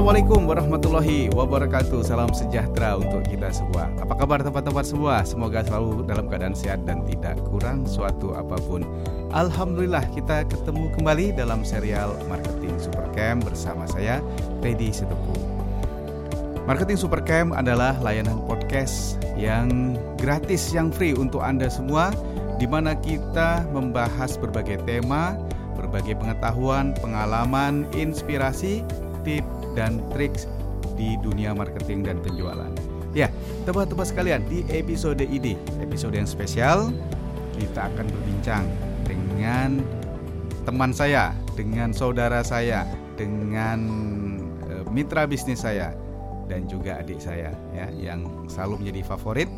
Assalamualaikum warahmatullahi wabarakatuh. Salam sejahtera untuk kita semua. Apa kabar tempat-tempat semua? Semoga selalu dalam keadaan sehat dan tidak kurang suatu apa pun. Alhamdulillah kita ketemu kembali dalam serial Marketing Supercamp bersama saya Teddy Setepu. Marketing Supercamp adalah layanan podcast yang gratis, yang free untuk Anda semua di mana kita membahas berbagai tema, berbagai pengetahuan, pengalaman, inspirasi, tips dan trik di dunia marketing dan penjualan. Ya, teman-teman sekalian, di episode ini, episode yang spesial, kita akan berbincang dengan teman saya, dengan saudara saya, dengan uh, mitra bisnis saya dan juga adik saya ya yang selalu menjadi favorit.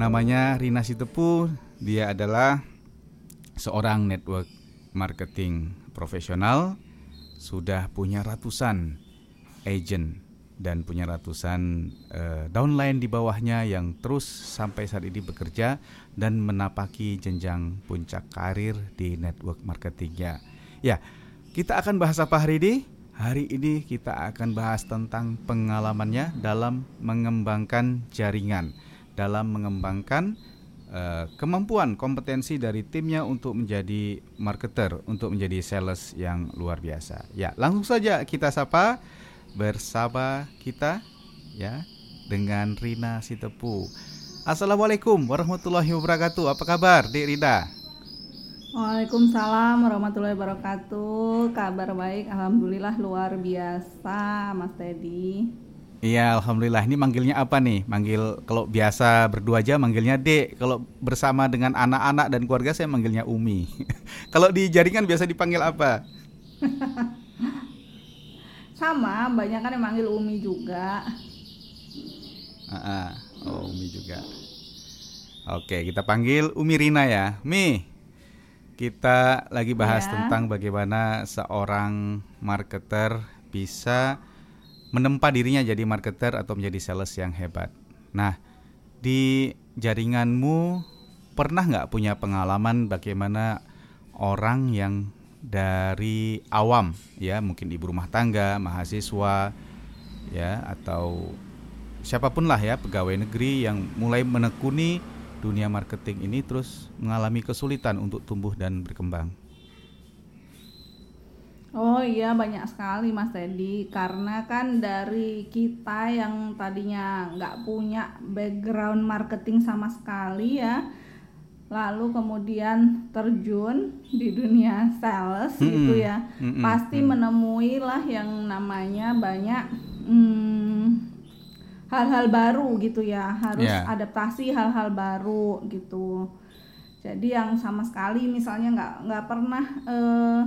Namanya Rina Sitepu, dia adalah seorang network marketing profesional, sudah punya ratusan agent dan punya ratusan uh, downline di bawahnya yang terus sampai saat ini bekerja dan menapaki jenjang puncak karir di network marketingnya. Ya, kita akan bahas apa hari ini? Hari ini kita akan bahas tentang pengalamannya dalam mengembangkan jaringan, dalam mengembangkan uh, kemampuan kompetensi dari timnya untuk menjadi marketer, untuk menjadi sales yang luar biasa. Ya, langsung saja kita sapa bersama kita ya dengan Rina Sitepu. Assalamualaikum warahmatullahi wabarakatuh. Apa kabar, Dik Rina? Waalaikumsalam warahmatullahi wabarakatuh. Kabar baik, alhamdulillah luar biasa, Mas Teddy. Iya, alhamdulillah. Ini manggilnya apa nih? Manggil kalau biasa berdua aja manggilnya Dek. Kalau bersama dengan anak-anak dan keluarga saya manggilnya Umi. kalau di jaringan biasa dipanggil apa? sama banyak kan yang manggil Umi juga. Uh, uh, oh Umi juga. Oke kita panggil Umi Rina ya. Mi kita lagi bahas ya. tentang bagaimana seorang marketer bisa menempa dirinya jadi marketer atau menjadi sales yang hebat. Nah di jaringanmu pernah nggak punya pengalaman bagaimana orang yang dari awam ya. Mungkin ibu rumah tangga mahasiswa ya atau siapa pun lah ya pegawai negeri yang mulai menekuni dunia marketing ini terus mengalami kesulitan untuk tumbuh dan berkembang. Oh iya banyak sekali Mas Teddy. Karena kan dari kita yang tadinya nggak punya background marketing sama sekali ya lalu kemudian terjun di dunia sales mm -hmm. gitu ya mm -hmm. pasti mm -hmm. menemui lah yang namanya banyak hmm, hal-hal hmm, baru gitu ya harus yeah. adaptasi hal-hal baru gitu jadi yang sama sekali misalnya nggak nggak pernah uh,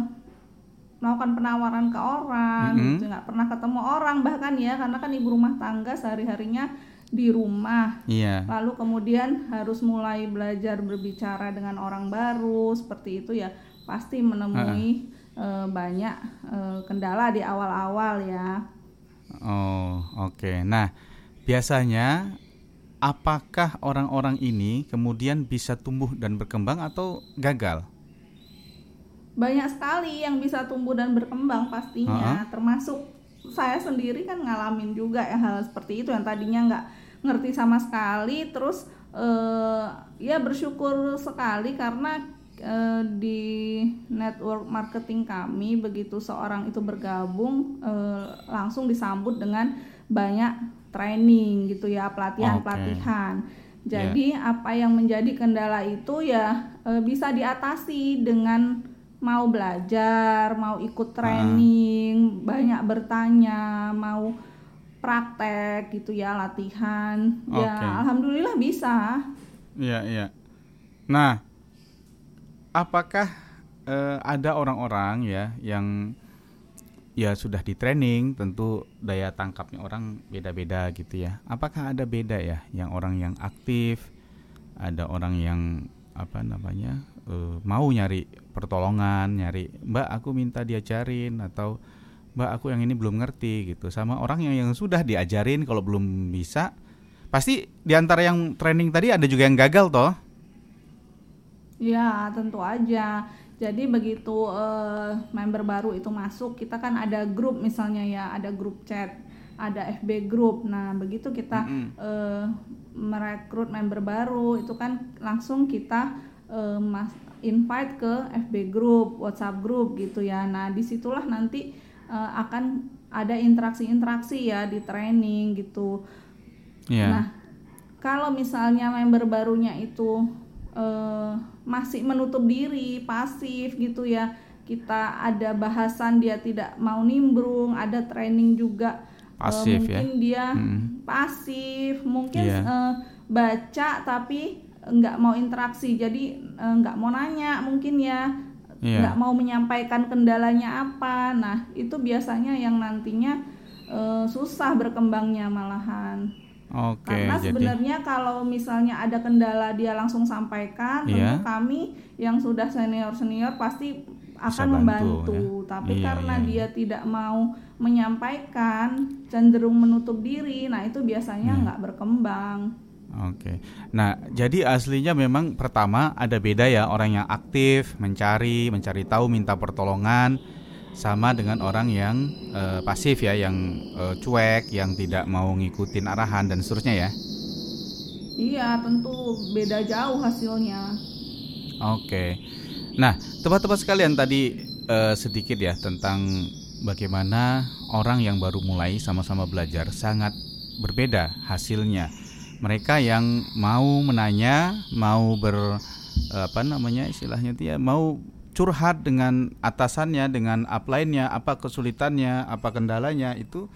melakukan penawaran ke orang mm -hmm. gitu nggak pernah ketemu orang bahkan ya karena kan ibu rumah tangga sehari harinya di rumah. Iya. Lalu kemudian harus mulai belajar berbicara dengan orang baru seperti itu ya pasti menemui uh. banyak uh, kendala di awal-awal ya. Oh, oke. Okay. Nah, biasanya apakah orang-orang ini kemudian bisa tumbuh dan berkembang atau gagal? Banyak sekali yang bisa tumbuh dan berkembang pastinya, uh -huh. termasuk saya sendiri kan ngalamin juga ya hal seperti itu yang tadinya nggak ngerti sama sekali terus uh, ya bersyukur sekali karena uh, di network marketing kami begitu seorang itu bergabung uh, langsung disambut dengan banyak training gitu ya pelatihan pelatihan jadi yeah. apa yang menjadi kendala itu ya uh, bisa diatasi dengan mau belajar, mau ikut training, uh. banyak bertanya, mau praktek gitu ya latihan. Okay. ya alhamdulillah bisa. Iya iya. Nah apakah uh, ada orang-orang ya yang ya sudah di training tentu daya tangkapnya orang beda-beda gitu ya. Apakah ada beda ya yang orang yang aktif ada orang yang apa namanya uh, mau nyari pertolongan nyari mbak aku minta diajarin atau mbak aku yang ini belum ngerti gitu sama orang yang yang sudah diajarin kalau belum bisa pasti di antara yang training tadi ada juga yang gagal toh ya tentu aja Jadi begitu uh, member baru itu masuk, kita kan ada grup misalnya ya, ada grup chat, ada FB grup. Nah begitu kita mm -hmm. uh, merekrut member baru, itu kan langsung kita uh, mas invite ke FB grup, WhatsApp grup gitu ya. Nah di situlah nanti uh, akan ada interaksi-interaksi ya di training gitu. Yeah. Nah kalau misalnya member barunya itu uh, masih menutup diri, pasif gitu ya. Kita ada bahasan dia tidak mau nimbrung, ada training juga pasif uh, mungkin ya. dia hmm. pasif, mungkin yeah. Iya. uh, baca tapi nggak mau interaksi, jadi uh, nggak mau nanya mungkin ya yeah. nggak mau menyampaikan kendalanya apa. Nah itu biasanya yang nantinya uh, susah berkembangnya malahan. Oke. Karena sebenarnya kalau misalnya ada kendala dia langsung sampaikan, yeah. tentu kami yang sudah senior senior pasti akan bantu, membantu. Ya? Tapi iya, karena iya, iya. dia tidak mau menyampaikan, cenderung menutup diri, nah itu biasanya iya. nggak berkembang. Oke. Nah, jadi aslinya memang pertama ada beda ya orang yang aktif, mencari, mencari tahu, minta pertolongan sama dengan orang yang uh, pasif ya, yang uh, cuek, yang tidak mau ngikutin arahan dan seterusnya ya. Iya, tentu beda jauh hasilnya. Oke. Nah, tepat-tepat sekalian tadi uh, sedikit ya tentang bagaimana orang yang baru mulai sama-sama belajar sangat berbeda hasilnya. Mereka yang mau menanya, mau ber apa namanya istilahnya itu ya, mau curhat dengan atasannya, dengan upline-nya, apa kesulitannya, apa kendalanya itu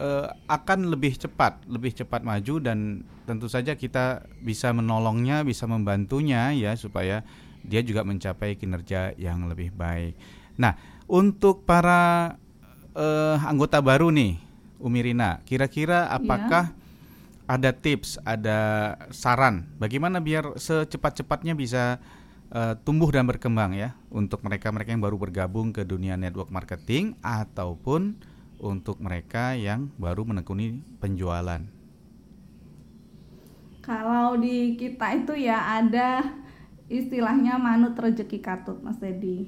uh, akan lebih cepat, lebih cepat maju dan tentu saja kita bisa menolongnya, bisa membantunya ya supaya dia juga mencapai kinerja yang lebih baik. Nah, untuk para uh, anggota baru nih, Umirina, kira-kira apakah yeah ada tips, ada saran bagaimana biar secepat-cepatnya bisa uh, tumbuh dan berkembang ya untuk mereka-mereka yang baru bergabung ke dunia network marketing ataupun untuk mereka yang baru menekuni penjualan. Kalau di kita itu ya ada istilahnya manut rezeki katut Mas Dedi.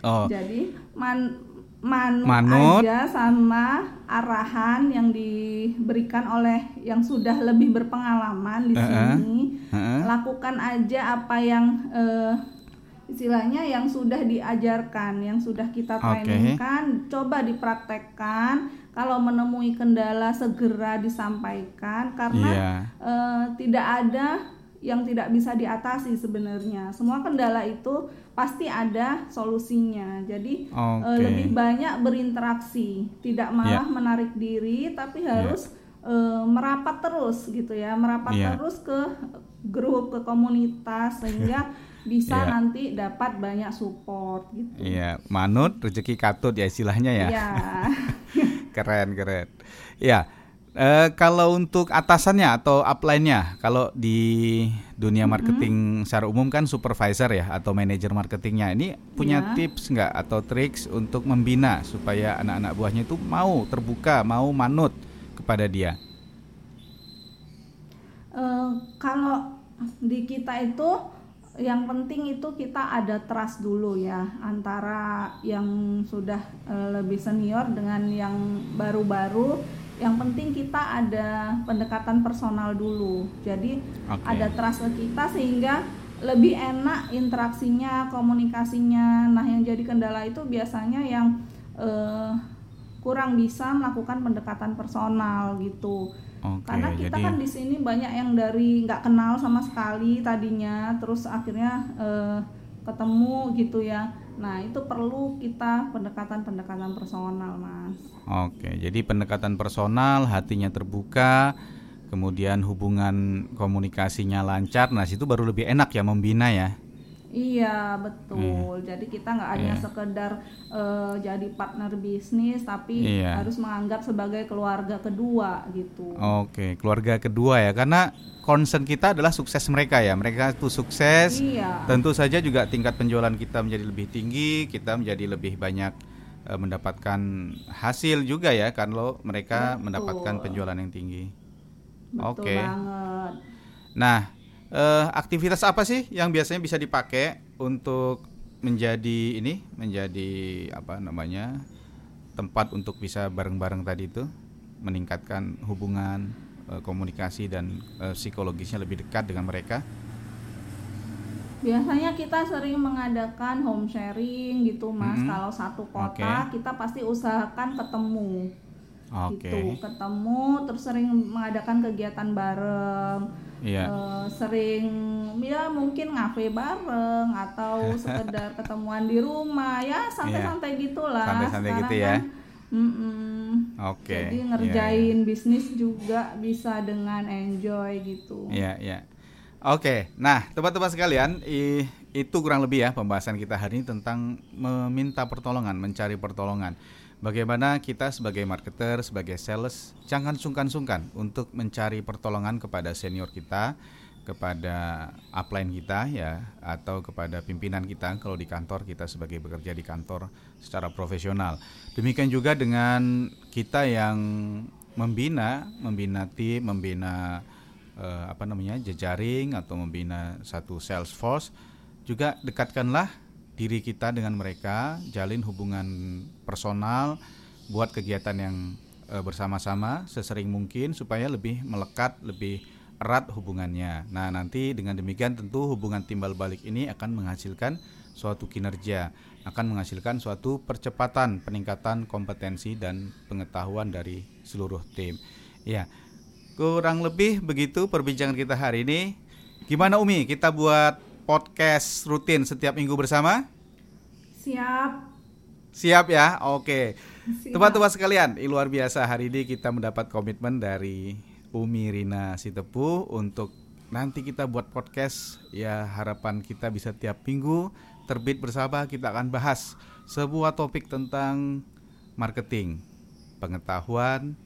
Oh. Jadi man manut, manut aja sama arahan yang diberikan oleh yang sudah lebih berpengalaman di uh -uh. sini. Uh -uh. Lakukan aja apa yang uh, istilahnya yang sudah diajarkan, yang sudah kita trainingkan, okay. coba dipraktekkan. Kalau menemui kendala segera disampaikan karena yeah. Iya. uh, tidak ada yang tidak bisa diatasi sebenarnya. Semua kendala itu pasti ada solusinya. Jadi okay. uh, lebih banyak berinteraksi, tidak malah yeah. menarik diri, tapi iya. harus yeah. uh, merapat terus gitu ya, merapat yeah. terus ke grup, ke komunitas sehingga bisa yeah. nanti dapat banyak support gitu. Iya, yeah. manut rezeki katut ya istilahnya ya. Iya. keren keren. Ya. Uh, kalau untuk atasannya atau upline-nya, kalau di dunia marketing mm-hmm. secara umum kan supervisor ya atau manajer marketingnya, ini punya yeah. tips nggak atau triks untuk membina supaya anak-anak buahnya itu mau terbuka, mau manut kepada dia? Uh, kalau di kita itu yang penting itu kita ada trust dulu ya antara yang sudah uh, lebih senior dengan yang baru-baru yang penting kita ada pendekatan personal dulu. Jadi okay. ada trust ke kita sehingga lebih enak interaksinya komunikasinya. Nah yang jadi kendala itu biasanya yang uh, kurang bisa melakukan pendekatan personal gitu. Okay, karena kita jadi... kan di sini banyak yang dari nggak kenal sama sekali tadinya terus akhirnya uh, ketemu gitu ya Nah, itu perlu kita pendekatan-pendekatan personal, Mas. Oke, jadi pendekatan personal, hatinya terbuka, kemudian hubungan komunikasinya lancar. Nah, situ baru lebih enak ya membina ya. Iya betul. Hmm. Jadi kita nggak hanya yeah. sekedar uh, jadi partner bisnis, tapi yeah. harus menganggap sebagai keluarga kedua gitu. Oke, keluarga kedua ya, karena concern kita adalah sukses mereka ya. Mereka itu sukses. Iya. Tentu saja juga tingkat penjualan kita menjadi lebih tinggi, kita menjadi lebih banyak uh, mendapatkan hasil juga ya, kalau mereka betul. mendapatkan penjualan yang tinggi. Oke. Okay. Nah uh, aktivitas apa sih yang biasanya bisa dipakai untuk menjadi ini menjadi apa namanya tempat untuk bisa bareng-bareng tadi itu meningkatkan hubungan uh, komunikasi dan uh, psikologisnya lebih dekat dengan mereka biasanya kita sering mengadakan home sharing gitu mas mm -hmm. kalau satu kota okay. kita pasti usahakan ketemu okay. gitu ketemu terus sering mengadakan kegiatan bareng yeah. Iya. uh, sering ya mungkin ngafe bareng atau sekedar ketemuan di rumah ya santai-santai yeah. gitulah santai-santai gitu ya kan, Mm -mm. Oke. Okay. Jadi ngerjain yeah, yeah. bisnis juga bisa dengan enjoy gitu. Iya, yeah, iya. Yeah. Oke, nah teman-teman sekalian, itu kurang lebih ya pembahasan kita hari ini tentang meminta pertolongan, mencari pertolongan. Bagaimana kita sebagai marketer, sebagai sales, jangan sungkan-sungkan untuk mencari pertolongan kepada senior kita, kepada upline kita ya, atau kepada pimpinan kita kalau di kantor kita sebagai bekerja di kantor secara profesional. Demikian juga dengan kita yang membina, membina tim, membina uh, apa namanya jejaring atau membina satu sales force juga dekatkanlah diri kita dengan mereka jalin hubungan personal buat kegiatan yang uh, bersama-sama sesering mungkin supaya lebih melekat lebih erat hubungannya nah nanti dengan demikian tentu hubungan timbal balik ini akan menghasilkan suatu kinerja akan menghasilkan suatu percepatan peningkatan kompetensi dan pengetahuan dari seluruh tim ya Kurang lebih begitu perbincangan kita hari ini. Gimana Umi? Kita buat podcast rutin setiap minggu bersama? Siap. Siap ya? Oke. Teman-teman sekalian, luar biasa hari ini kita mendapat komitmen dari Umi Rina Sitepu untuk nanti kita buat podcast ya harapan kita bisa tiap minggu terbit bersama kita akan bahas sebuah topik tentang marketing, pengetahuan,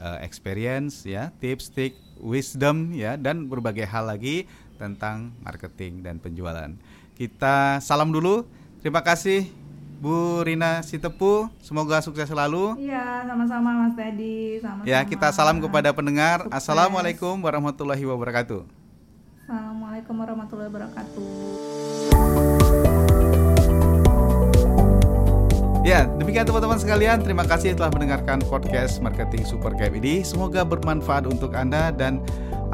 uh, experience ya, tips, trik, wisdom ya dan berbagai hal lagi tentang marketing dan penjualan. Kita salam dulu. Terima kasih Bu Rina Sitepu, semoga sukses selalu. Iya, sama-sama Mas Teddy. Sama-sama. Ya, kita salam kepada pendengar. Sukses. Assalamualaikum warahmatullahi wabarakatuh. Assalamualaikum warahmatullahi wabarakatuh. Ya, demikian teman-teman sekalian. Terima kasih telah mendengarkan podcast Marketing Super Cap ini. Semoga bermanfaat untuk Anda dan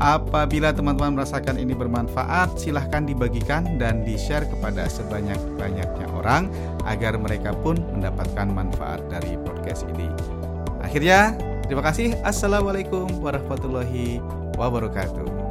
apabila teman-teman merasakan ini bermanfaat, silahkan dibagikan dan di-share kepada sebanyak-banyaknya orang agar mereka pun mendapatkan manfaat dari podcast ini. Akhirnya, terima kasih. Assalamualaikum warahmatullahi wabarakatuh.